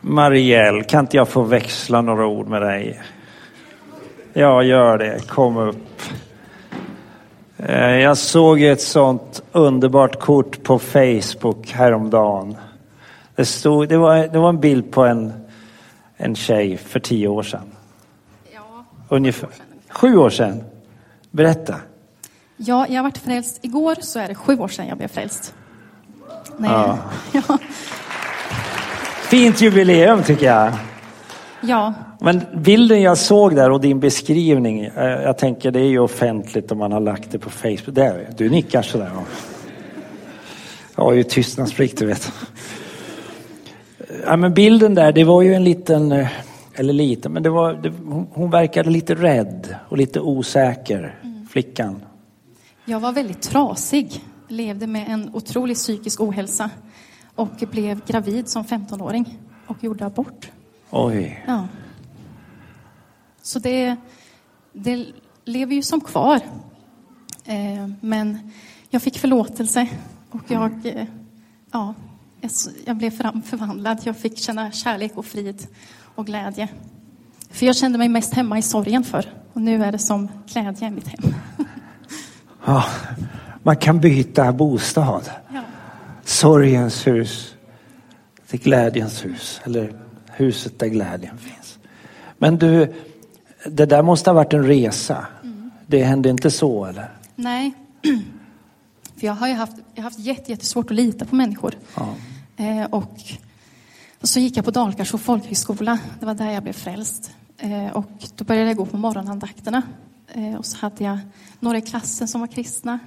Marielle, kan inte jag få växla några ord med dig? Ja, gör det. Kom upp. Eh, Jag såg ett sånt underbart kort på Facebook häromdagen. Det, stod, det, var, det var en bild på en, en tjej för tio år sedan. Ja, Ungefär. Sju år sedan. Berätta. ja, jag varit frälst. Igår så är det sju år sedan jag blev frälst. Nej. Ja. Ja. Fint jubileum tycker jag. ja, Men bilden jag såg där och din beskrivning, eh, jag tänker det är ju offentligt om man har lagt det på Facebook. Där, du nickar sådär. ja. Jag har ju tystnadsplikt du vet. Ja, men bilden där, det var ju en liten, eh, eller liten, men det var, det, hon, verkade lite rädd och lite osäker, flickan. jag var väldigt trasig. Levde med en otrolig psykisk ohälsa. Och blev gravid som 15-åring. Och gjorde abort. Oj. Ja. Så det, det lever ju som kvar. Eh, men jag fick förlåtelse. Och jag, eh, ja, jag, blev fram- förvandlad. Jag fick känna kärlek och frid och glädje. För jag kände mig mest hemma i sorgen för. Och nu är det som glädje i mitt hem. Ja, man kan byta bostad. Ja. Sorgens hus till glädjens hus. Eller huset där glädjen finns. Men du, det där måste ha varit en resa. Det hände inte så eller? Nej. För jag har ju haft, jag har haft jätte, jättesvårt att lita på människor. Ja. Eh, och, och så gick jag på Dalkarså folkhögskola. Det var där jag blev frälst. Eh, och då började jag gå på morgonandakterna. Eh, och så hade jag några i klassen som var kristna.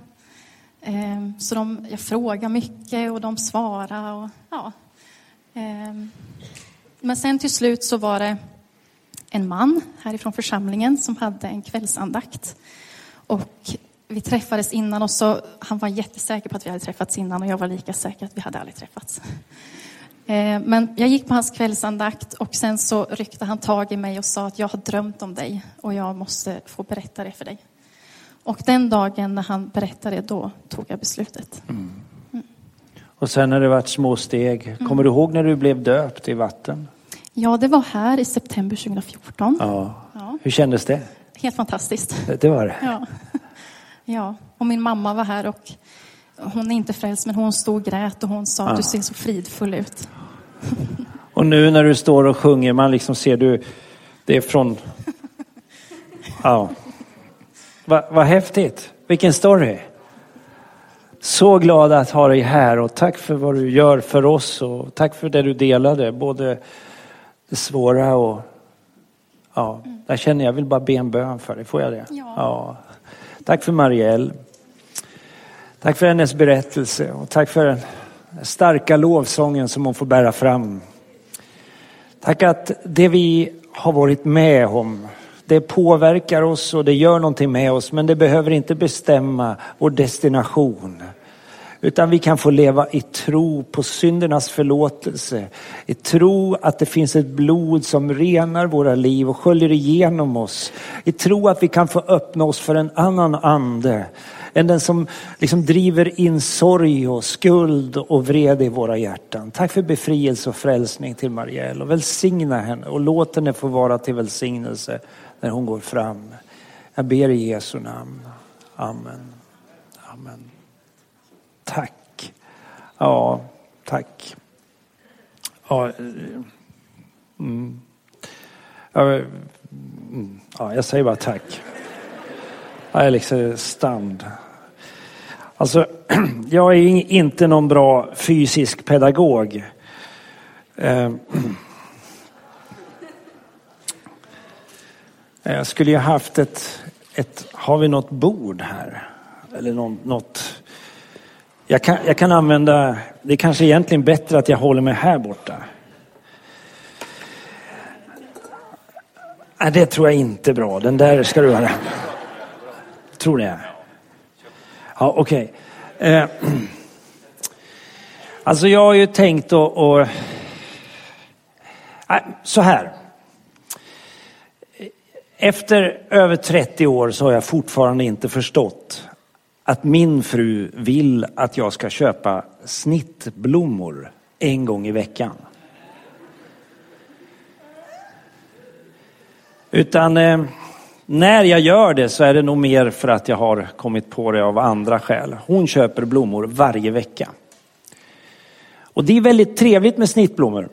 Eh, så de, jag frågade mycket och de svarade. Och, ja. eh, men sen till slut så var det en man härifrån församlingen som hade en kvällsandakt. Och vi träffades innan och så, han var jättesäker på att vi hade träffats innan och jag var lika säker att vi hade aldrig träffats. Ehm, men jag gick på hans kvällsandakt och sen så ryckte han tag i mig och sa att jag har drömt om dig och jag måste få berätta det för dig. Och den dagen när han berättade då tog jag beslutet. Och sen har det varit små steg. Kommer du ihåg när du blev döpt i vatten? Ja, det var här i september 2014. Ja. Ja. Hur kändes det? Helt fantastiskt. Det var det? Ja. ja, och min mamma var här och hon är inte frälst men hon stod och grät och hon sa att du ser så fridfull ut. Och nu när du står och sjunger, man liksom ser du, det är från... Ja. Vad vad häftigt. Vilken story. Så glad att ha dig här och tack för vad du gör för oss och tack för det du delade. Både det svåra och... Ja, där känner jag, jag vill bara be en bön för dig. Får jag det? Ja. Tack för Marielle. Tack för hennes berättelse och tack för den starka lovsången som hon får bära fram. Tack att det vi har varit med om, det påverkar oss och det gör någonting med oss, men det behöver inte bestämma vår destination. Utan vi kan få leva i tro på syndernas förlåtelse. I tro att det finns ett blod som renar våra liv och sköljer igenom oss. I tro att vi kan få öppna oss för en annan ande. Än den som liksom driver in sorg och skuld och vrede i våra hjärtan. Tack för befrielse och frälsning till Marielle och välsigna henne och låt henne få vara till välsignelse när hon går fram. Jag ber i Jesu namn. Amen. Amen. Tack. Ja, tack. Ja, eh, mm. mm. Ja, jag säger bara tack. Jag är liksom stand. Alltså, jag är inte någon bra fysisk pedagog. Ehm, jag skulle ju haft ett, ett, har vi något bord här? Eller något, jag kan, jag kan använda, det är kanske egentligen bättre att jag håller mig här borta. Nej, det tror jag inte är bra. Den där ska du höra. Tror det. Ja, okej. Okay. Eh, alltså jag har ju tänkt att... Och, så här. Efter över 30 år så har jag fortfarande inte förstått att min fru vill att jag ska köpa snittblommor en gång i veckan. Utan eh, när jag gör det så är det nog mer för att jag har kommit på det av andra skäl. Hon köper blommor varje vecka. Och det är väldigt trevligt med snittblommor.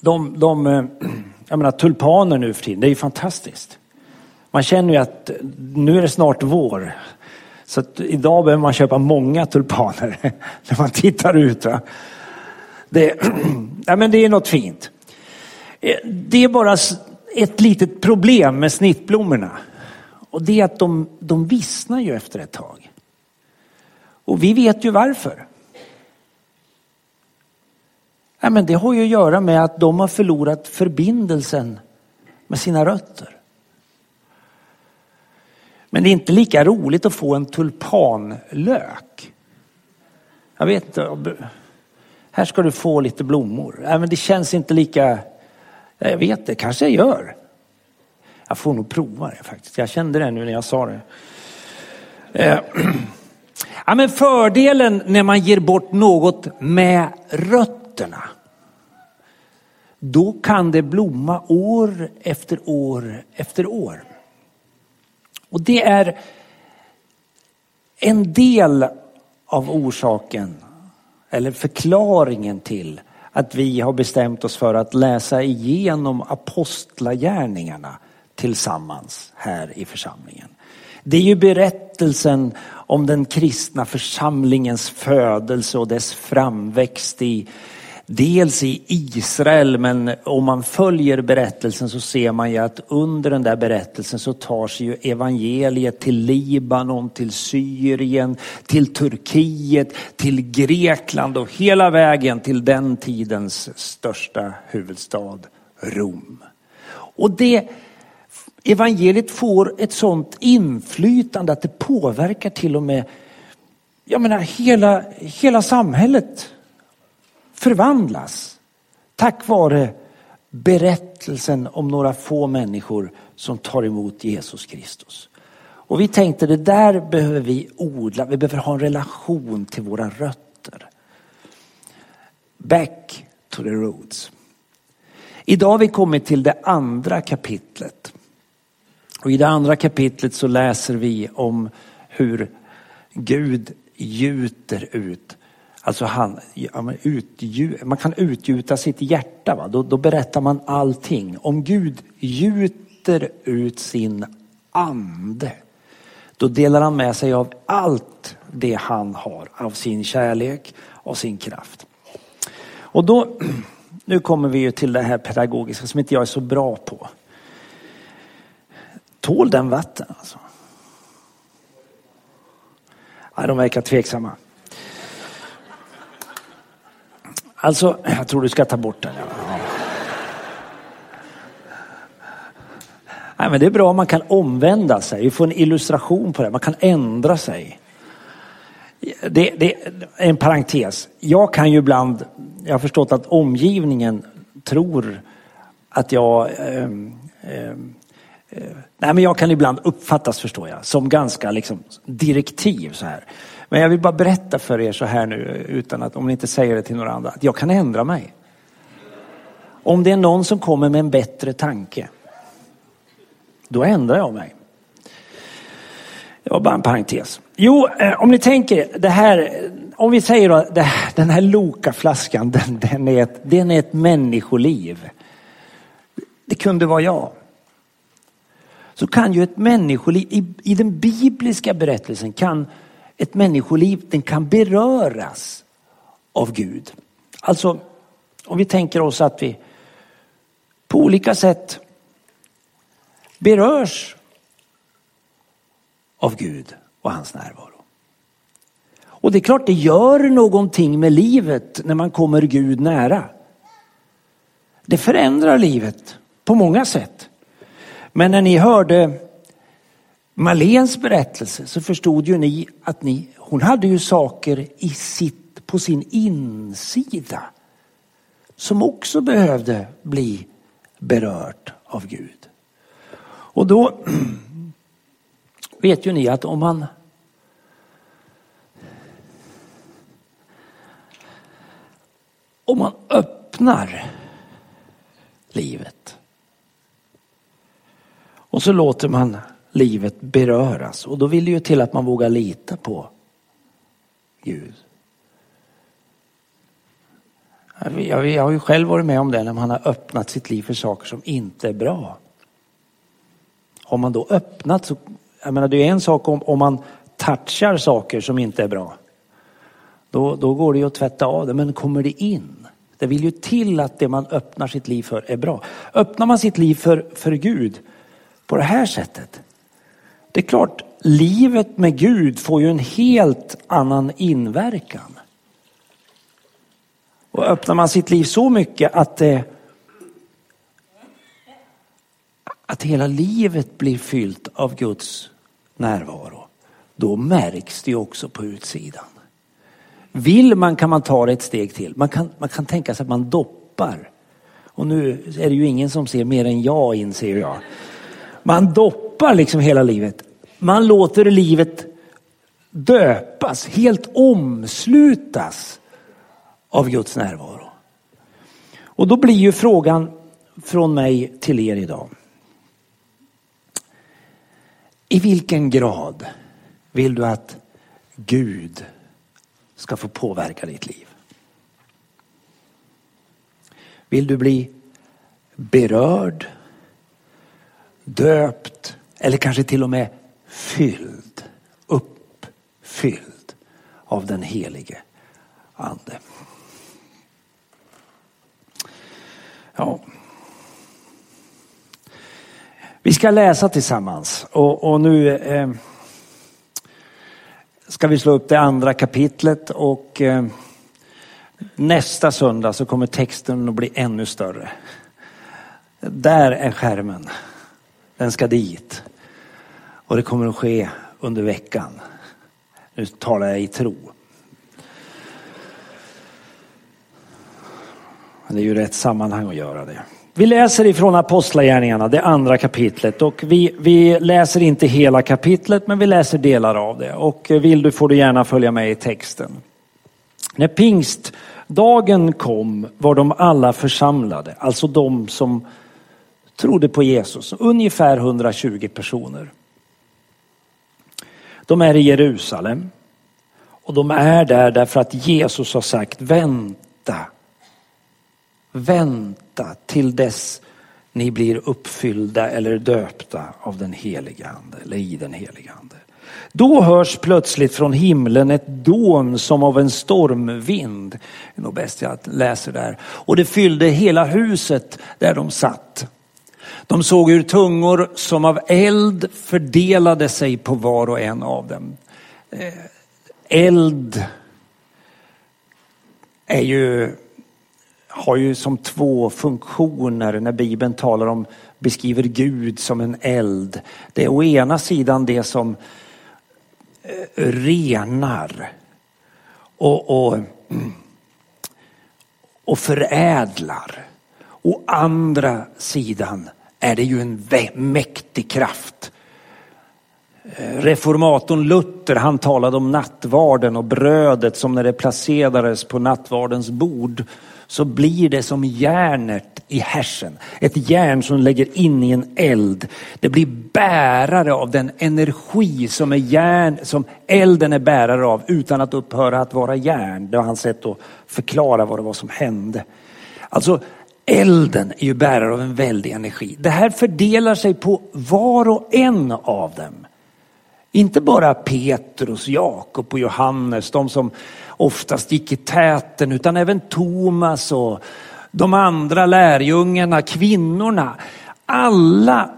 De, de, eh, jag menar tulpaner nu för tiden, det är ju fantastiskt. Man känner ju att nu är det snart vår. Så att idag behöver man köpa många tulpaner när man tittar ut. Va? Det, ja, men det är något fint. Eh, det är bara ett litet problem med snittblommorna. Och det är att de, de vissnar ju efter ett tag. Och vi vet ju varför. Ja, men det har ju att göra med att de har förlorat förbindelsen med sina rötter. Men det är inte lika roligt att få en tulpanlök. Jag vet inte. Här ska du få lite blommor. Nej men det känns inte lika jag vet det, kanske jag gör. Jag får nog prova det faktiskt. Jag kände det nu när jag sa det. Eh, ja, men fördelen när man ger bort något med rötterna. Då kan det blomma år efter år efter år. Och det är en del av orsaken eller förklaringen till att vi har bestämt oss för att läsa igenom apostlagärningarna tillsammans här i församlingen. Det är ju berättelsen om den kristna församlingens födelse och dess framväxt i dels i Israel men om man följer berättelsen så ser man ju att under den där berättelsen så tar sig ju evangeliet till Libanon, till Syrien, till Turkiet, till Grekland och hela vägen till den tidens största huvudstad Rom. Och det evangeliet får ett sånt inflytande att det påverkar till och med jag menar, hela, hela samhället förvandlas tack vare berättelsen om några få människor som tar emot Jesus Kristus. Och vi tänkte det där behöver vi odla, vi behöver ha en relation till våra rötter. Back to the roots. Idag har vi kommit till det andra kapitlet. Och i det andra kapitlet så läser vi om hur Gud gjuter ut Alltså han, ja, man, man, kan utgjuta sitt hjärta. Va? Då, då berättar man allting. Om Gud gjuter ut sin ande. Då delar han med sig av allt det han har. Av sin kärlek och sin kraft. Och då, nu kommer vi ju till det här pedagogiska som inte jag är så bra på. Tål den vatten alltså? Nej, de verkar tveksamma. Alltså, jag tror du ska ta bort den. Ja. Nej, men det är bra om man kan omvända sig. Vi får en illustration på det. Man kan ändra sig. Det, det är en parentes. Jag kan ju ibland, jag har förstått att omgivningen tror att jag eh, eh, Nej men jag kan ibland uppfattas, förstår jag, som ganska liksom direktiv så här. Men jag vill bara berätta för er så här nu, utan att, om ni inte säger det till några andra, att jag kan ändra mig. Om det är någon som kommer med en bättre tanke, då ändrar jag mig. Det var bara en parentes. Jo, eh, om ni tänker det här, om vi säger då, här, den här Loka-flaskan, den, den, är ett, den är ett människoliv. Det kunde vara jag. Så kan ju ett människoliv, i, i den bibliska berättelsen kan ett människoliv den kan beröras av Gud. Alltså om vi tänker oss att vi på olika sätt berörs av Gud och hans närvaro. Och det är klart det gör någonting med livet när man kommer Gud nära. Det förändrar livet på många sätt. Men när ni hörde Malens berättelse så förstod ju ni att ni, hon hade ju saker i sitt, på sin insida som också behövde bli berört av Gud. Och då vet ju ni att om man om man öppnar livet och så låter man livet beröras och då vill det ju till att man vågar lita på Gud. Jag, har ju själv varit med om det när man har öppnat sitt liv för saker som inte är bra. Har man då öppnat så, jag menar det är en sak om, om man touchar saker som inte är bra. Då, då går det ju att tvätta av det, men kommer det in? Det vill ju till att det man öppnar sitt liv för är bra. Öppnar man sitt liv för, för Gud på det här sättet. Det är klart, livet med Gud får ju en helt annan inverkan. Och öppnar man sitt liv så mycket att det att hela livet blir fyllt av Guds närvaro, då märks det också på utsidan. Vill man kan man ta det ett steg till. Man kan, man kan tänka sig att man doppar. Och nu är det ju ingen som ser mer än jag inser jag. Man doppar liksom hela livet. Man låter livet döpas, helt omslutas av Guds närvaro. Och då blir ju frågan från mig till er idag. I vilken grad vill du att Gud ska få påverka ditt liv? Vill du bli berörd, döpt eller kanske till och med fylld, uppfylld av den helige ande? Ja. Vi ska läsa tillsammans och, och nu eh, ska vi slå upp det andra kapitlet och eh, nästa söndag så kommer texten att bli ännu större. Där är skärmen. Den ska dit. Och det kommer att ske under veckan. Nu talar jag i tro. Det är ju rätt sammanhang att göra det. Vi läser ifrån Apostlagärningarna, det andra kapitlet och vi, vi läser inte hela kapitlet men vi läser delar av det och vill du får du gärna följa med i texten. När pingstdagen kom var de alla församlade, alltså de som trodde på Jesus, ungefär 120 personer. De är i Jerusalem och de är där därför att Jesus har sagt vänta Vänta till dess ni blir uppfyllda eller döpta av den heliga ande, eller i den heliga ande. Då hörs plötsligt från himlen ett dån som av en stormvind. Det är nog bäst jag läser där. Och det fyllde hela huset där de satt. De såg hur tungor som av eld fördelade sig på var och en av dem. Eh, eld är ju har ju som två funktioner när Bibeln talar om, beskriver Gud som en eld. Det är å ena sidan det som eh, renar och, och, och förädlar. Å andra sidan är det ju en mäktig kraft. Eh, reformatorn Luther han talade om nattvarden och brödet som när det placerades på nattvardens bord så blir det som järnet i härsen. Ett järn som lägger in i en eld. Det blir bärare av den energi som, är järn, som elden är bärare av utan att upphöra att vara järn. Det var hans sätt att förklara vad det var som hände. Alltså elden är ju bärare av en väldig energi. Det här fördelar sig på var och en av dem. Inte bara Petrus, Jakob och Johannes, de som oftast gick i täten, utan även Thomas och de andra lärjungarna, kvinnorna. Alla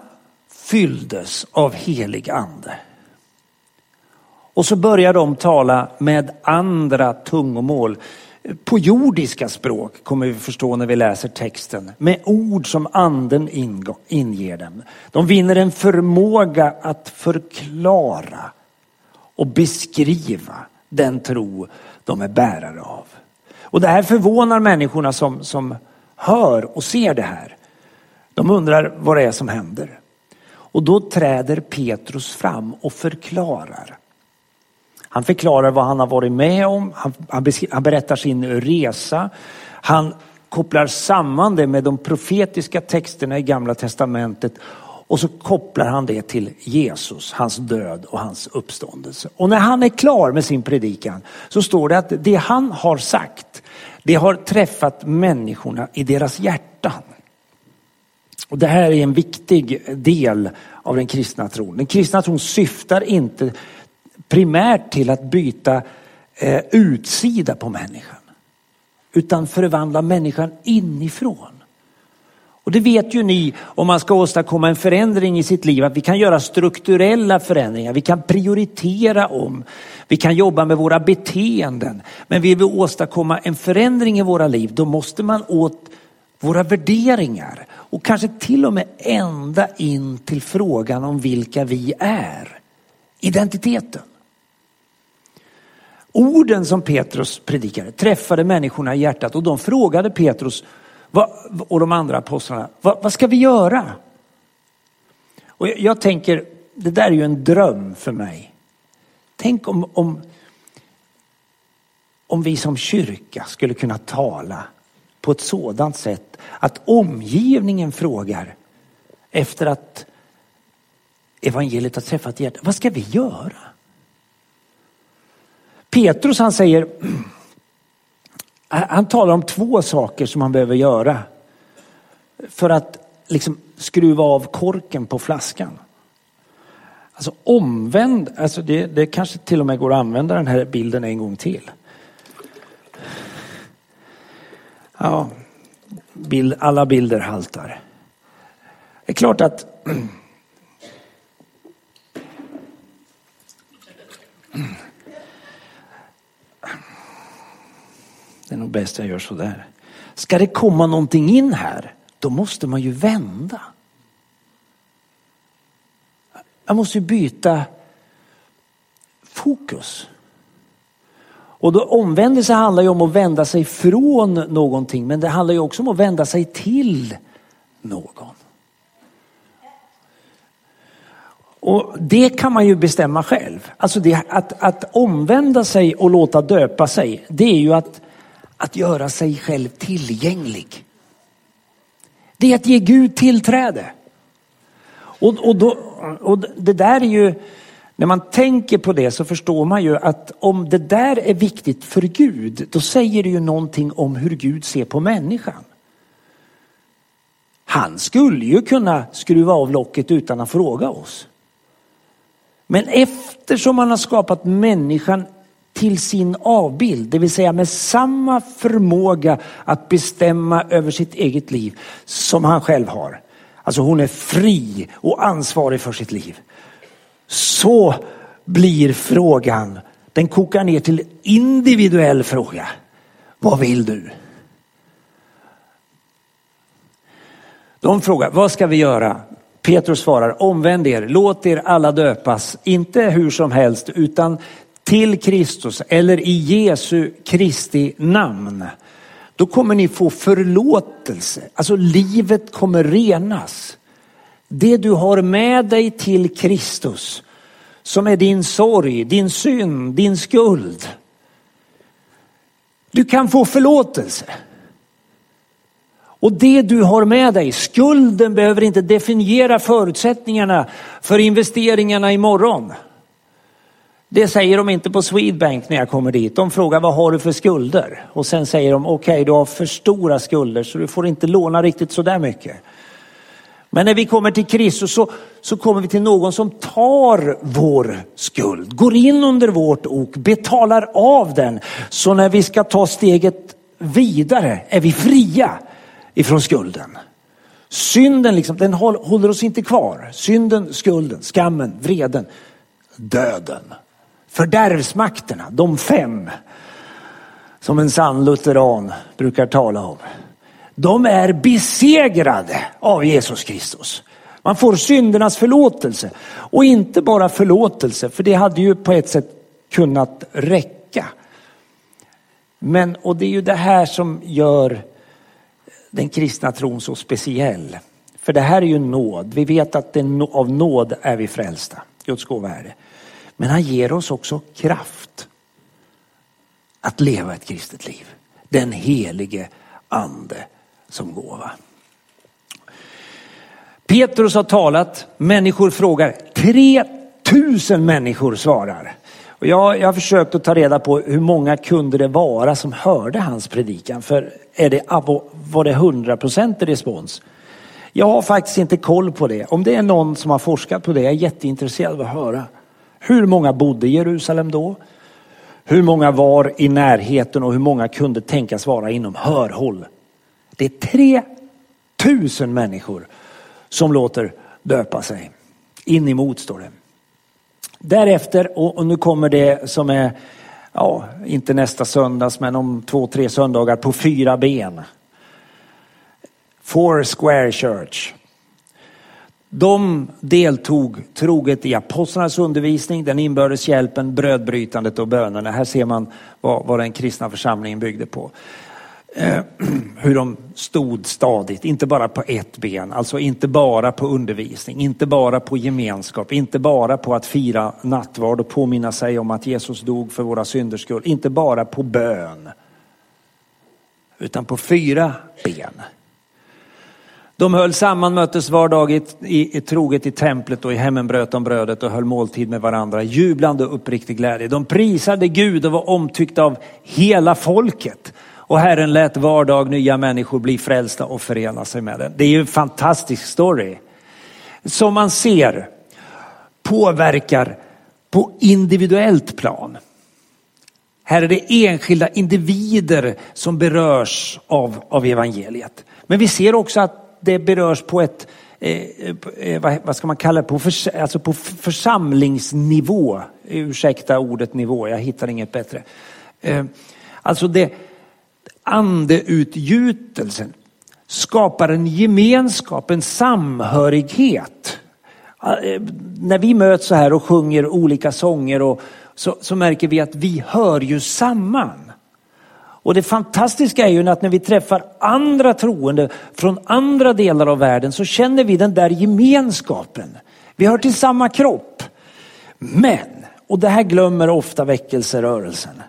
fylldes av helig ande. Och så börjar de tala med andra tungomål på jordiska språk kommer vi förstå när vi läser texten. Med ord som anden inger dem. De vinner en förmåga att förklara och beskriva den tro de är bärare av. Och det här förvånar människorna som, som hör och ser det här. De undrar vad det är som händer. Och då träder Petrus fram och förklarar. Han förklarar vad han har varit med om, han, han, han berättar sin resa. Han kopplar samman det med de profetiska texterna i gamla testamentet och så kopplar han det till Jesus, hans död och hans uppståndelse. Och när han är klar med sin predikan så står det att det han har sagt, det har träffat människorna i deras hjärtan. Och det här är en viktig del av den kristna tron. Den kristna tron syftar inte primärt till att byta eh, utsida på människan. Utan förvandla människan inifrån. Och det vet ju ni om man ska åstadkomma en förändring i sitt liv att vi kan göra strukturella förändringar, vi kan prioritera om, vi kan jobba med våra beteenden. Men vill vi åstadkomma en förändring i våra liv då måste man åt våra värderingar och kanske till och med ända in till frågan om vilka vi är. Identiteten. Orden som Petrus predikade träffade människorna i hjärtat och de frågade Petrus och de andra apostlarna, vad, ska vi göra? Och jag, jag, tänker, det där är ju en dröm för mig. Tänk om, om, om vi som kyrka skulle kunna tala på ett sådant sätt att omgivningen frågar efter att evangeliet har träffat hjärtat, vad ska vi göra? Petrus han säger, han talar om två saker som man behöver göra för att liksom skruva av korken på flaskan. Alltså omvänd, alltså det, det kanske till och med går att använda den här bilden en gång till. Ja, bild, alla bilder haltar. Det är klart att Det är nog bäst jag gör sådär. Ska det komma någonting in här, då måste man ju vända. Jag måste ju byta fokus. Och då omvändelse handlar ju om att vända sig från någonting men det handlar ju också om att vända sig till någon. Och det kan man ju bestämma själv. Alltså det, att, att omvända sig och låta döpa sig, det är ju att att göra sig själv tillgänglig. Det är att ge Gud tillträde. Och, och, då, och det där är ju, när man tänker på det så förstår man ju att om det där är viktigt för Gud, då säger det ju någonting om hur Gud ser på människan. Han skulle ju kunna skruva av locket utan att fråga oss. Men eftersom han har skapat människan till sin avbild, det vill säga med samma förmåga att bestämma över sitt eget liv som han själv har. Alltså hon är fri och ansvarig för sitt liv. Så blir frågan, den kokar ner till individuell fråga. Vad vill du? De frågar, vad ska vi göra? Petrus svarar, omvänd er, låt er alla döpas, inte hur som helst utan till Kristus eller i Jesu Kristi namn. Då kommer ni få förlåtelse. Alltså livet kommer renas. Det du har med dig till Kristus som är din sorg, din synd, din skuld. Du kan få förlåtelse. Och det du har med dig, skulden behöver inte definiera förutsättningarna för investeringarna imorgon. Det säger de inte på Swedbank när jag kommer dit. De frågar vad har du för skulder? Och sen säger de okej okay, du har för stora skulder så du får inte låna riktigt så där mycket. Men när vi kommer till Kristus så, så kommer vi till någon som tar vår skuld, går in under vårt ok, betalar av den. Så när vi ska ta steget vidare är vi fria ifrån skulden. Synden liksom, den håller oss inte kvar. Synden, skulden, skammen, vreden, döden fördärvsmakterna, de fem som en sann lutheran brukar tala om. De är besegrade av Jesus Kristus. Man får syndernas förlåtelse. Och inte bara förlåtelse, för det hade ju på ett sätt kunnat räcka. Men, och det är ju det här som gör den kristna tron så speciell. För det här är ju nåd. Vi vet att det av nåd är vi frälsta. Guds gåva är det. Men han ger oss också kraft att leva ett kristet liv. Den helige ande som gåva. Petrus har talat, människor frågar, 3000 människor svarar. Och jag, jag har försökt att ta reda på hur många kunde det vara som hörde hans predikan. För är det, var det 100% respons? Jag har faktiskt inte koll på det. Om det är någon som har forskat på det, jag är jätteintresserad av att höra. Hur många bodde i Jerusalem då? Hur många var i närheten och hur många kunde tänkas vara inom hörhåll? Det är 3000 människor som låter döpa sig. In emot står det. Därefter, och nu kommer det som är, ja, inte nästa söndags, men om två, tre söndagar på fyra ben. Four Square Church. De deltog troget i apostlarnas undervisning, den inbördes hjälpen, brödbrytandet och bönerna. Här ser man vad, vad den kristna församlingen byggde på. Eh, hur de stod stadigt, inte bara på ett ben, alltså inte bara på undervisning, inte bara på gemenskap, inte bara på att fira nattvard och påminna sig om att Jesus dog för våra synders skull, inte bara på bön, utan på fyra ben. De höll samman, möttes var dag i, i, i troget i templet och i hemmen bröt de brödet och höll måltid med varandra, jublande och uppriktig glädje. De prisade Gud och var omtyckta av hela folket. Och Herren lät var dag nya människor bli frälsta och förena sig med den. Det är ju en fantastisk story. Som man ser påverkar på individuellt plan. Här är det enskilda individer som berörs av, av evangeliet. Men vi ser också att det berörs på ett, eh, eh, vad, vad, ska man kalla det, på, förs alltså på församlingsnivå. Ursäkta ordet nivå, jag hittar inget bättre. Eh, alltså det, andeutgjutelsen skapar en gemenskap, en samhörighet. Eh, när vi möts så här och sjunger olika sånger och så, så märker vi att vi hör ju samman. Och det fantastiska är ju att när vi träffar andra troende från andra delar av världen så känner vi den där gemenskapen. Vi hör till samma kropp. Men, och det här glömmer ofta väckelserörelsen.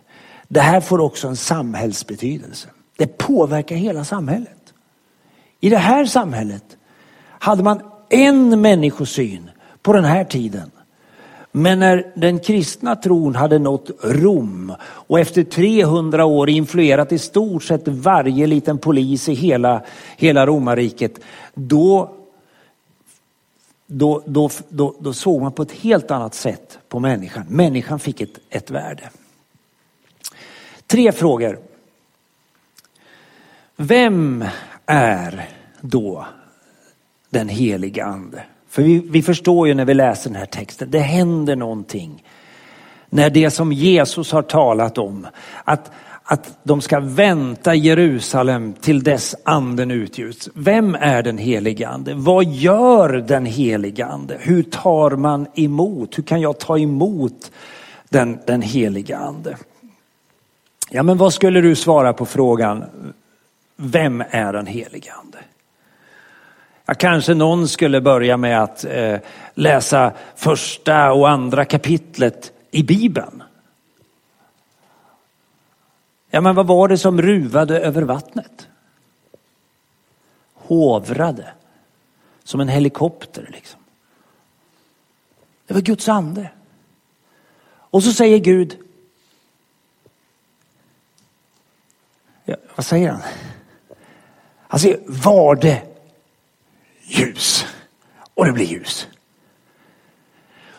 Det här får också en samhällsbetydelse. Det påverkar hela samhället. I det här samhället hade man en människosyn på den här tiden. Men när den kristna tron hade nått Rom och efter 300 år influerat i stort sett varje liten polis i hela, hela romarriket, då, då, då, då, då såg man på ett helt annat sätt på människan. Människan fick ett, ett värde. Tre frågor. Vem är då den heliga ande? För vi, vi förstår ju när vi läser den här texten, det händer någonting. När det som Jesus har talat om, att, att de ska vänta Jerusalem till dess anden utgjuts. Vem är den helige ande? Vad gör den helige ande? Hur tar man emot? Hur kan jag ta emot den, den helige ande? Ja, men vad skulle du svara på frågan, vem är den helige ande? Ja, kanske någon skulle börja med att eh, läsa första och andra kapitlet i Bibeln. Ja, men vad var det som ruvade över vattnet? Hovrade. Som en helikopter liksom. Det var Guds ande. Och så säger Gud, Ja, vad säger han? Han säger, var det ljus? Och det blir ljus.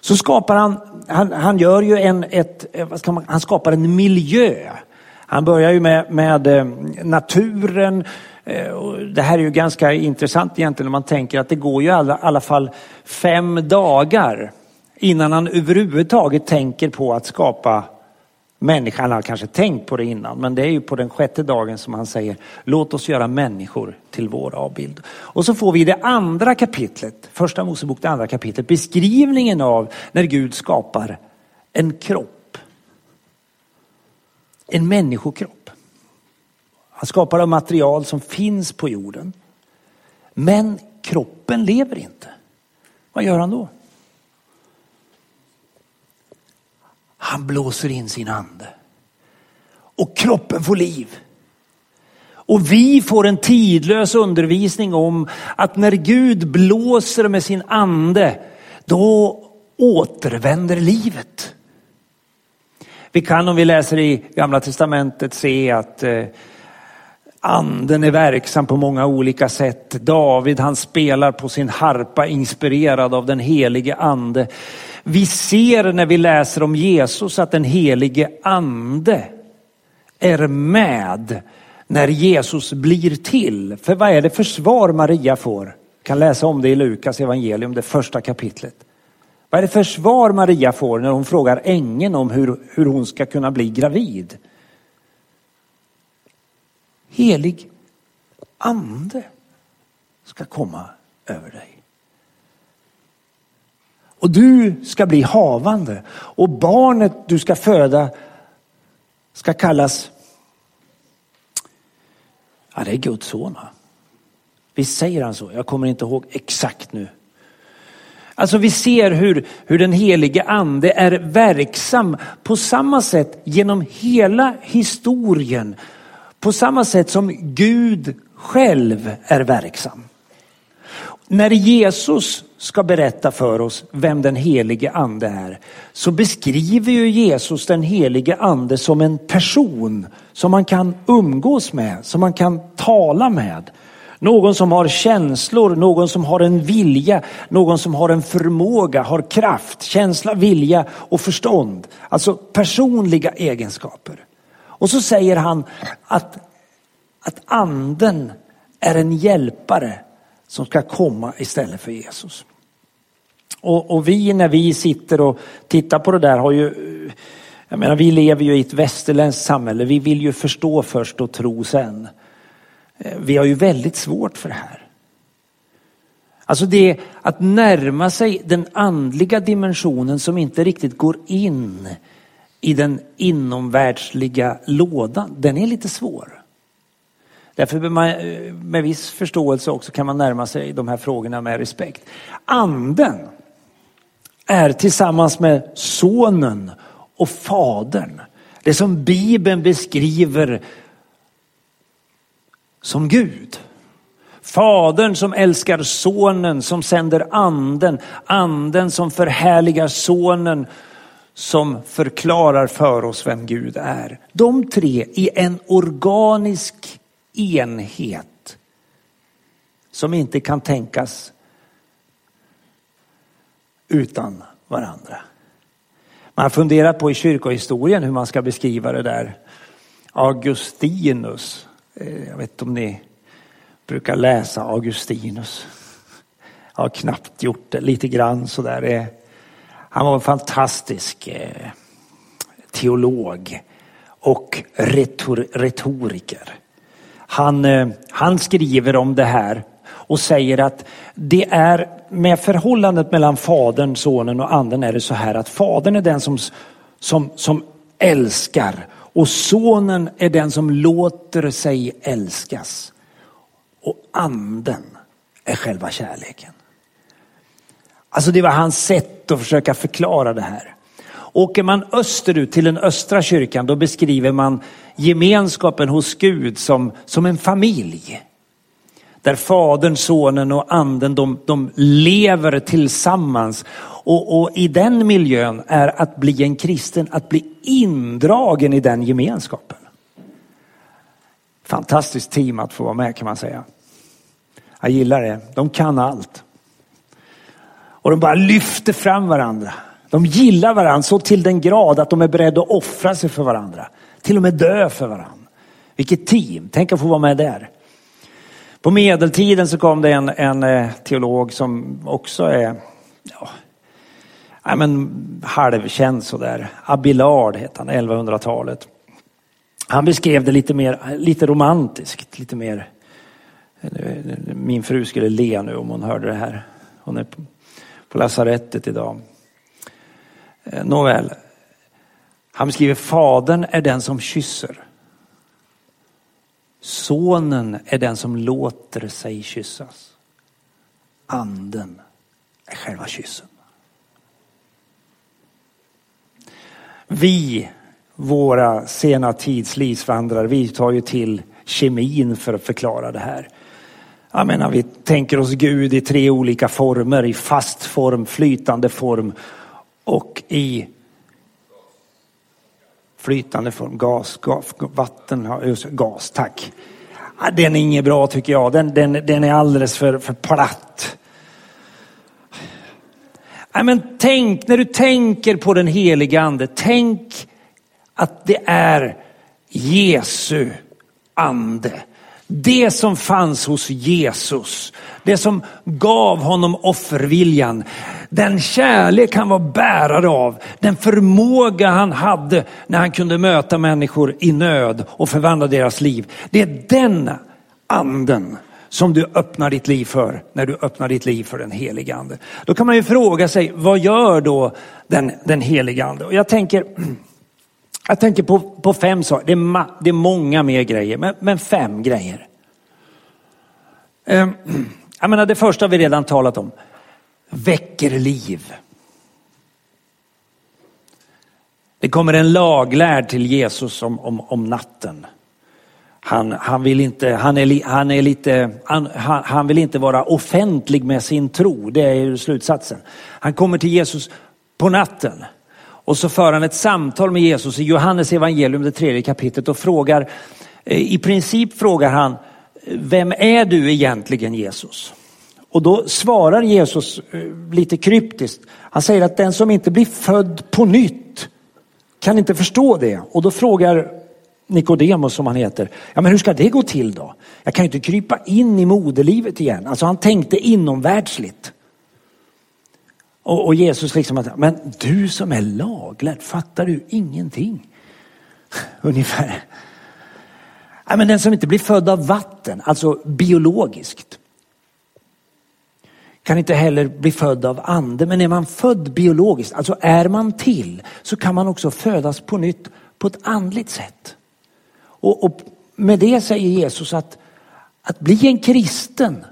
Så skapar han, han, han gör ju en, ett, eh, vad ska man, han skapar en miljö. Han börjar ju med, med eh, naturen. Eh, det här är ju ganska intressant egentligen om man tänker att det går ju i alla, alla fall fem dagar innan han överhuvudtaget tänker på att skapa Människan har kanske tänkt på det innan, men det är ju på den sjätte dagen som han säger låt oss göra människor till vår avbild. Och så får vi i det andra kapitlet, första Mosebok, det andra kapitlet, beskrivningen av när Gud skapar en kropp. En människokropp. Han skapar av material som finns på jorden. Men kroppen lever inte. Vad gör han då? Han blåser in sin ande. Och kroppen får liv. Och vi får en tidlös undervisning om att när Gud blåser med sin ande, då återvänder livet. Vi kan om vi läser i Gamla Testamentet se att eh, anden är verksam på många olika sätt. David han spelar på sin harpa inspirerad av den helige ande. Vi ser när vi läser om Jesus att den helige ande är med när Jesus blir till. För vad är det för svar Maria får? Jag kan läsa om det i Lukas evangelium, det första kapitlet. Vad är det för svar Maria får när hon frågar ängeln om hur, hur hon ska kunna bli gravid? Helig ande ska komma över dig. Och du ska bli havande och barnet du ska föda ska kallas, ja det är Guds son. Visst säger han så? Jag kommer inte ihåg exakt nu. Alltså vi ser hur, hur den helige ande är verksam på samma sätt genom hela historien. På samma sätt som Gud själv är verksam. När Jesus ska berätta för oss vem den helige ande är så beskriver ju Jesus den helige ande som en person som man kan umgås med, som man kan tala med. Någon som har känslor, någon som har en vilja, någon som har en förmåga, har kraft, känsla, vilja och förstånd. Alltså personliga egenskaper. Och så säger han att, att anden är en hjälpare som ska komma istället för Jesus. Och, och, vi när vi sitter och tittar på det där har ju, jag menar vi lever ju i ett västerländskt samhälle, vi vill ju förstå först och tro sen. Eh, vi har ju väldigt svårt för det här. Alltså det att närma sig den andliga dimensionen som inte riktigt går in i den inomvärldsliga lådan, den är lite svår. Därför man, med viss förståelse också kan man närma sig de här frågorna med respekt. Anden är tillsammans med sonen och fadern det som Bibeln beskriver som Gud. Fadern som älskar sonen, som sänder anden. Anden som förhärligar sonen, som förklarar för oss vem Gud är. De tre i en organisk enhet som inte kan tänkas utan varandra. Man har funderat på i kyrkohistorien hur man ska beskriva det där. Augustinus, eh, jag vet inte om ni brukar läsa Augustinus. Jag har knappt gjort det, lite grann sådär. Eh, han var en fantastisk eh, teolog och retoriker. Han, eh, han skriver om det här och säger att det är med förhållandet mellan fadern, sonen och anden är det så här att fadern är den som, som, som älskar och sonen är den som låter sig älskas. Och anden är själva kärleken. Alltså det var hans sätt att försöka förklara det här. Åker man österut till den östra kyrkan då beskriver man gemenskapen hos Gud som, som en familj. Där Fadern, Sonen och Anden de, de lever tillsammans. Och, och, i den miljön är att bli en kristen, att bli indragen i den gemenskapen. Fantastiskt team att få vara med kan man säga. Jag gillar det. De kan allt. Och de bara lyfter fram varandra. De gillar varandra så till den grad att de är beredda att offra sig för varandra. Till och med dö för varandra. Vilket team, tänk att få vara med där. På medeltiden så kom det en, en eh, teolog som också är, ja, ja, men, halvkänd sådär. Abelard hette han, 1100-talet. Han beskrev det lite mer, lite romantiskt, lite mer. Eh, min fru skulle le nu om hon hörde det här. Hon är på lasarettet idag. Eh, nåväl. Han beskriver fadern är den som kysser. Sonen är den som låter sig kyssas. Anden är själva kyssen. Vi, våra sena tids livsvandrare, vi tar ju till kemin för att förklara det här. Jag menar, vi tänker oss Gud i tre olika former, i fast form, flytande form och i flytande form, gas, gas vatten, gas, tack. Den är inget bra tycker jag, den, den, den är alldeles för, för platt. Nej, men tänk, när du tänker på den heliga ande, tänk att det är Jesu ande. Det som fanns hos Jesus, det som gav honom offerviljan, den kärlek han var bärare av, den förmåga han hade när han kunde möta människor i nöd och förvandla deras liv. Det är den anden som du öppnar ditt liv för när du öppnar ditt liv för den helige ande. Då kan man ju fråga sig, vad gör då den, den helige ande? Och jag tänker, jag tänker på, på fem saker, det är, ma, det är många mer grejer, men, men fem grejer. Eh, jag menar det första vi redan talat om, väcker liv. Det kommer en laglärd till Jesus om, om, om natten. Han, han, vill inte, han, är, han, är lite, han, han vill inte vara offentlig med sin tro, det är ju slutsatsen. Han kommer till Jesus på natten och så för han ett samtal med Jesus i Johannes evangelium, det tredje kapitlet och frågar, eh, i princip frågar han, eh, vem är du egentligen Jesus? Och då svarar Jesus eh, lite kryptiskt. Han säger att den som inte blir född på nytt kan inte förstå det. Och då frågar Nikodemus som han heter, ja men hur ska det gå till då? Jag kan ju inte krypa in i moderlivet igen. Alltså han tänkte inomvärldsligt. Och, och Jesus liksom, att, men du som är laglärd, fattar du ingenting? Ungefär. Ja, men den som inte blir född av vatten, alltså biologiskt, kan inte heller bli född av ande. Men är man född biologiskt, alltså är man till, så kan man också födas på nytt på ett andligt sätt. Och, och med det säger Jesus att, att bli en kristen,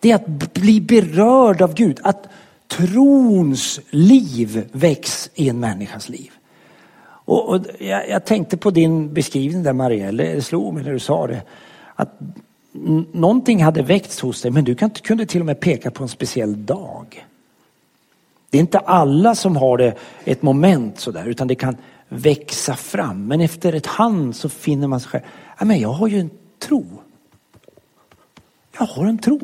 det är att bli berörd av Gud. Att trons liv väcks i en människas liv. Och, och jag, jag, tänkte på din beskrivning där Marielle, det slog mig när du sa det. Att någonting hade väckts hos dig men du kan, kunde till och med peka på en speciell dag. Det är inte alla som har det ett moment sådär utan det kan växa fram. Men efter ett hand så finner man sig själv. Ja, men jag har ju en tro. Jag har en tro.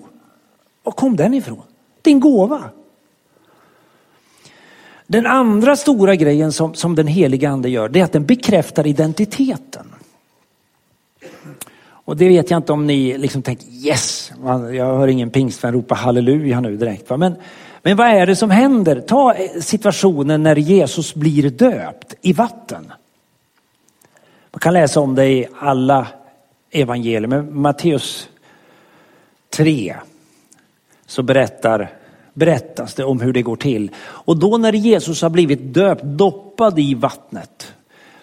Var kom den ifrån? Det är en gåva. Den andra stora grejen som, som den heliga ande gör, det är att den bekräftar identiteten. Och det vet jag inte om ni liksom tänker yes, jag hör ingen pingstvän ropa halleluja nu direkt. Va? Men, men vad är det som händer? Ta eh, situationen när Jesus blir döpt i vatten. Man kan läsa om det i alla evangelier, men Matteus 3 så berättar berättas det om hur det går till. Och då när Jesus har blivit döpt, doppad i vattnet,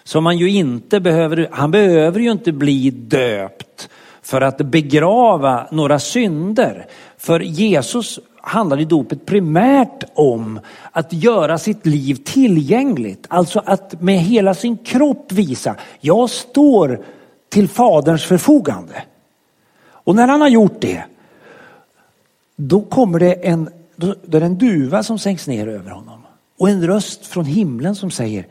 som man ju inte behöver, han behöver ju inte bli döpt för att begrava några synder. För Jesus handlar i dopet primärt om att göra sitt liv tillgängligt. Alltså att med hela sin kropp visa, jag står till faderns förfogande. Och när han har gjort det, då kommer det en då, då är det en duva som sänks ner över honom. Och en röst från himlen som säger,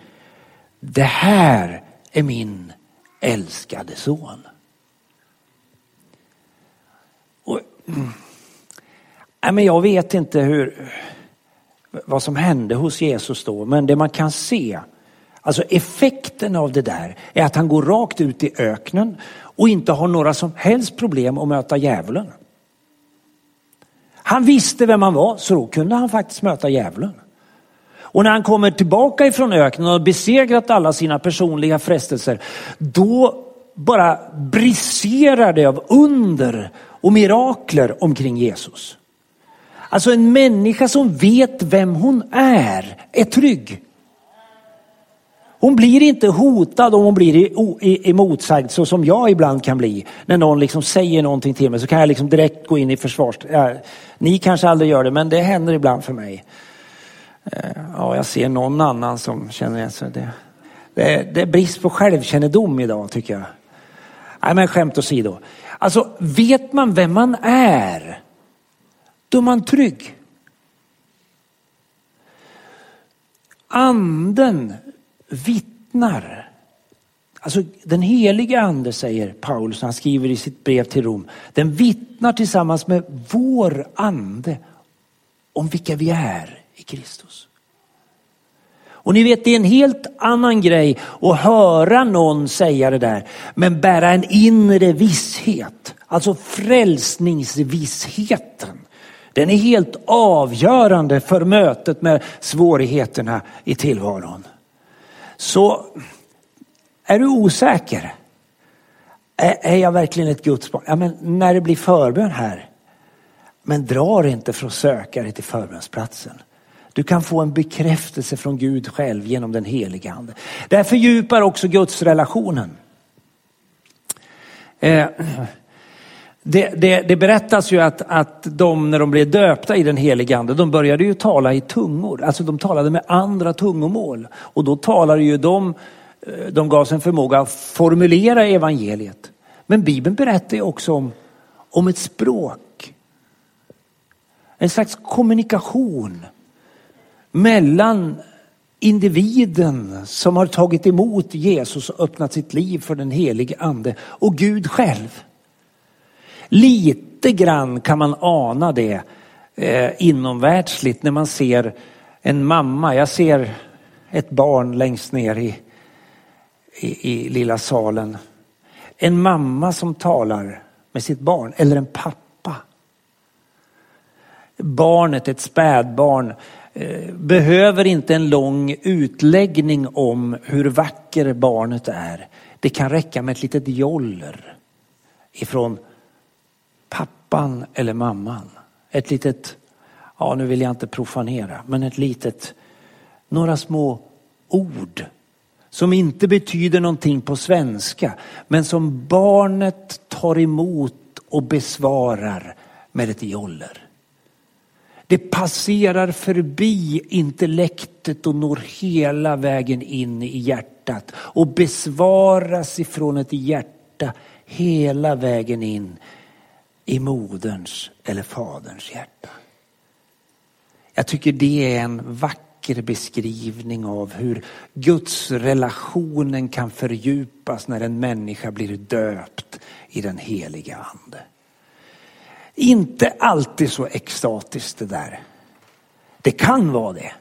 det här är min älskade son. Och, nej, men jag vet inte hur, vad som hände hos Jesus då, men det man kan se, alltså effekten av det där är att han går rakt ut i öknen och inte har några som helst problem att möta djävulen. Han visste vem han var så då kunde han faktiskt möta djävulen. Och när han kommer tillbaka ifrån öknen och har besegrat alla sina personliga frestelser, då bara briserar det av under och mirakler omkring Jesus. Alltså en människa som vet vem hon är, är trygg. Hon blir inte hotad om hon blir emotsagd så som jag ibland kan bli. När någon liksom säger någonting till mig så kan jag liksom direkt gå in i försvars... Ja, ni kanske aldrig gör det men det händer ibland för mig. Eh, ja, jag ser någon annan som känner igen sig. Det, det, det är brist på självkännedom idag tycker jag. Nej men skämt åsido. Alltså vet man vem man är, då är man trygg. Anden vittnar. Alltså den heliga ande säger Paulus, han skriver i sitt brev till Rom, den vittnar tillsammans med vår ande om vilka vi är i Kristus. Och ni vet det är en helt annan grej att höra någon säga det där, men bära en inre visshet. Alltså frälsningsvissheten. Den är helt avgörande för mötet med svårigheterna i tillvaron. Så är du osäker? Är, jag verkligen ett Guds barn? Ja, men när det blir förbön här, men dra inte för att söka dig till förbönsplatsen. Du kan få en bekräftelse från Gud själv genom den heliga ande. Det här fördjupar också Guds relationen. Eh, det, det, det, berättas ju att, att de när de blev döpta i den heliga ande, de började ju tala i tungor. Alltså de talade med andra tungomål. Och då talade ju de, eh, de gav sig en förmåga att formulera evangeliet. Men Bibeln berättar ju också om, om ett språk. En slags kommunikation mellan individen som har tagit emot Jesus och öppnat sitt liv för den helige ande och Gud själv. Lite grann kan man ana det eh, inomvärldsligt när man ser en mamma. Jag ser ett barn längst ner i, i, i lilla salen. En mamma som talar med sitt barn eller en pappa. Barnet, ett spädbarn, eh, behöver inte en lång utläggning om hur vacker barnet är. Det kan räcka med ett litet joller ifrån pappan eller mamman. Ett litet, ja nu vill jag inte profanera, men ett litet, några små ord som inte betyder någonting på svenska, men som barnet tar emot och besvarar med ett joller. Det passerar förbi intellektet och når hela vägen in i hjärtat och besvaras ifrån ett hjärta hela vägen in i moderns eller faderns hjärta. Jag tycker det är en vacker beskrivning av hur Guds relationen kan fördjupas när en människa blir döpt i den heliga ande. Inte alltid så extatiskt det där. Det kan vara det.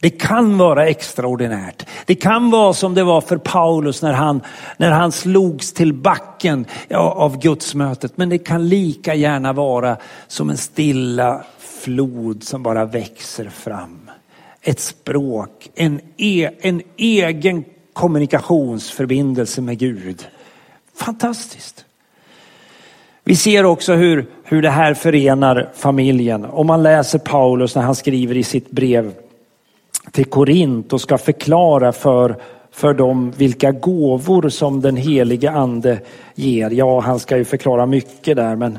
Det kan vara extraordinärt. Det kan vara som det var för Paulus när han, när han slogs till backen av gudsmötet. Men det kan lika gärna vara som en stilla flod som bara växer fram. Ett språk, en, e, en egen kommunikationsförbindelse med Gud. Fantastiskt. Vi ser också hur, hur det här förenar familjen. Om man läser Paulus när han skriver i sitt brev till Korint och ska förklara för, för dem vilka gåvor som den helige ande ger. Ja, han ska ju förklara mycket där, men,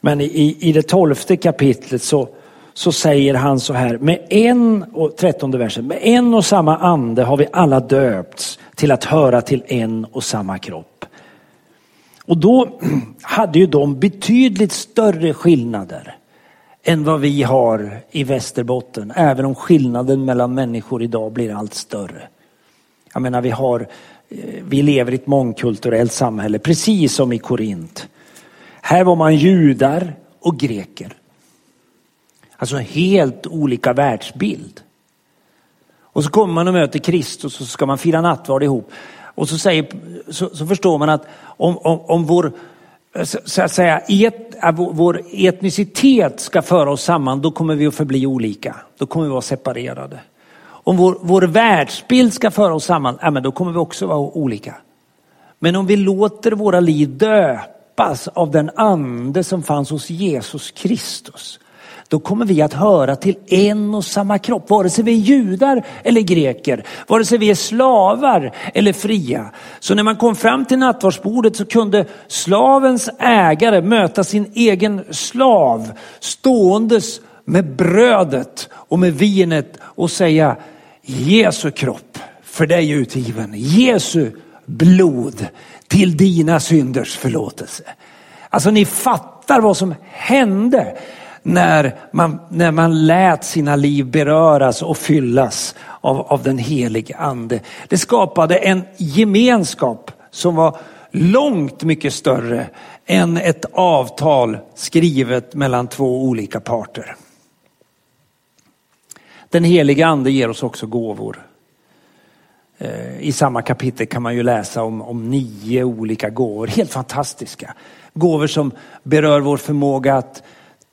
men i, i det tolfte kapitlet så, så säger han så här, med en, och trettonde versen, med en och samma ande har vi alla döpts till att höra till en och samma kropp. Och då hade ju de betydligt större skillnader än vad vi har i Västerbotten. Även om skillnaden mellan människor idag blir allt större. Jag menar vi har, eh, vi lever i ett mångkulturellt samhälle precis som i Korint. Här var man judar och greker. Alltså helt olika världsbild. Och så kommer man och möter Kristus och så ska man fira nattvard ihop. Och så, säger, så, så förstår man att om, om, om vår Eh, så att säga, et, vår etnicitet ska föra oss samman, då kommer vi att förbli olika. Då kommer vi att vara separerade. Om vår, vår världsbild ska föra oss samman, ja, men då kommer vi också vara olika. Men om vi låter våra liv döpas av den ande som fanns hos Jesus Kristus, då kommer vi att höra till en och samma kropp, vare sig vi är judar eller greker, vare sig vi är slavar eller fria. Så när man kom fram till nattvardsbordet så kunde slavens ägare möta sin egen slav ståendes med brödet och med vinet och säga Jesu kropp för dig utgiven, Jesu blod till dina synders förlåtelse. Alltså ni fattar vad som hände när man, när man lät sina liv beröras och fyllas av, av den helige ande. Det skapade en gemenskap som var långt mycket större än ett avtal skrivet mellan två olika parter. Den helige ande ger oss också gåvor. Eh, I samma kapitel kan man ju läsa om, om nio olika gåvor, helt fantastiska. Gåvor som berör vår förmåga att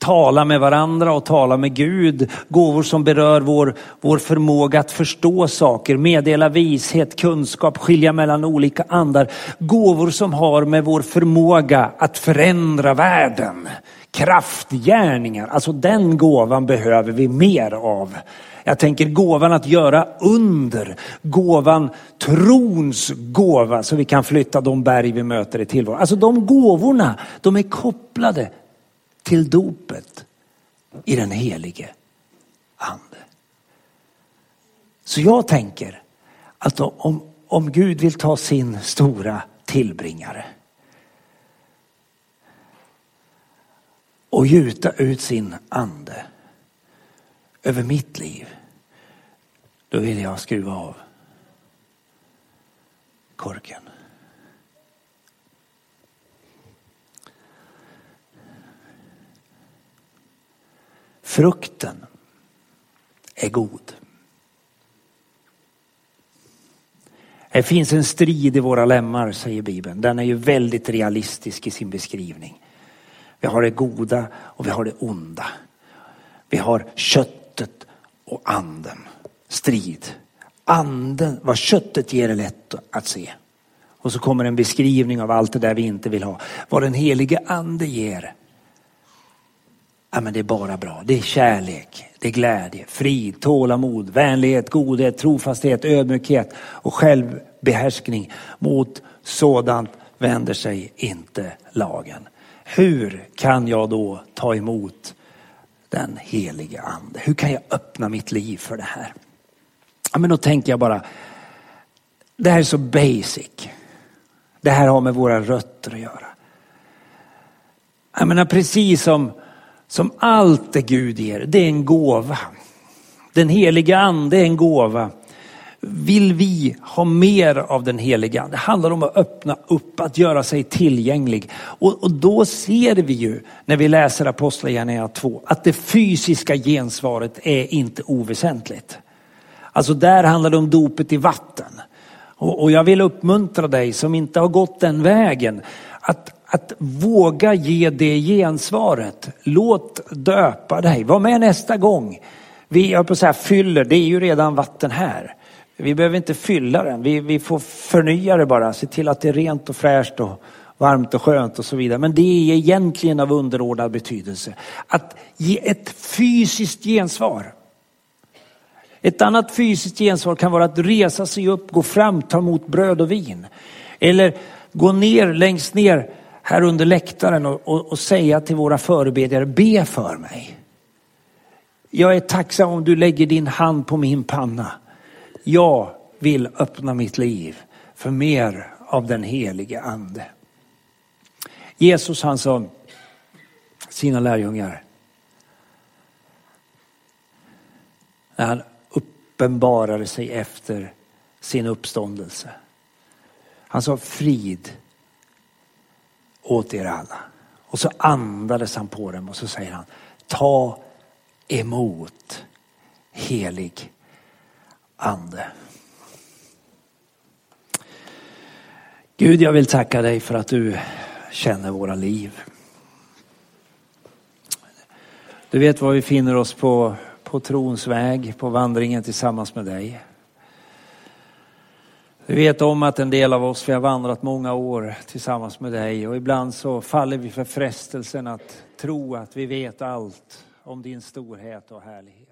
tala med varandra och tala med Gud. Gåvor som berör vår, vår förmåga att förstå saker, meddela vishet, kunskap, skilja mellan olika andar. Gåvor som har med vår förmåga att förändra världen. Kraftgärningar, alltså den gåvan behöver vi mer av. Jag tänker gåvan att göra under, gåvan trons gåva så vi kan flytta de berg vi möter i tillvaron. Alltså de gåvorna, de är kopplade till dopet i den helige ande. Så jag tänker att om, om Gud vill ta sin stora tillbringare och gjuta ut sin ande över mitt liv, då vill jag skruva av korken. Frukten är god. Det finns en strid i våra lemmar, säger Bibeln. Den är ju väldigt realistisk i sin beskrivning. Vi har det goda och vi har det onda. Vi har köttet och anden. Strid. Anden, vad köttet ger är lätt att se. Och så kommer en beskrivning av allt det där vi inte vill ha. Vad den helige ande ger Ja, men det är bara bra. Det är kärlek, det är glädje, frid, tålamod, vänlighet, godhet, trofasthet, ödmjukhet och självbehärskning. Mot sådant vänder sig inte lagen. Hur kan jag då ta emot den heliga ande? Hur kan jag öppna mitt liv för det här? Ja, men då tänker jag bara, det här är så basic. Det här har med våra rötter att göra. Jag menar precis som som allt det Gud ger, det är en gåva. Den heliga ande är en gåva. Vill vi ha mer av den heliga ande? Det handlar om att öppna upp, att göra sig tillgänglig. Och, och då ser vi ju när vi läser Apostlagärningarna 2 att det fysiska gensvaret är inte oväsentligt. Alltså där handlar det om dopet i vatten. Och, och jag vill uppmuntra dig som inte har gått den vägen att att våga ge det gensvaret. Låt döpa dig. Var med nästa gång. Vi, jag på så här, fyller, det är ju redan vatten här. Vi behöver inte fylla den, vi, vi får förnya det bara. Se till att det är rent och fräscht och varmt och skönt och så vidare. Men det är egentligen av underordnad betydelse. Att ge ett fysiskt gensvar. Ett annat fysiskt gensvar kan vara att resa sig upp, gå fram, ta emot bröd och vin. Eller gå ner längst ner här under läktaren och, och, och säga till våra förebedjare, be för mig. Jag är tacksam om du lägger din hand på min panna. Jag vill öppna mitt liv för mer av den helige ande. Jesus han sa sina lärjungar när han uppenbarade sig efter sin uppståndelse. Han sa frid åt er alla. Och så andades han på dem och så säger han, ta emot helig ande. Gud, jag vill tacka dig för att du känner våra liv. Du vet var vi finner oss på, på trons väg, på vandringen tillsammans med dig. Vi vet om att en del av oss, vi har vandrat många år tillsammans med dig och ibland så faller vi för frestelsen att tro att vi vet allt om din storhet och härlighet.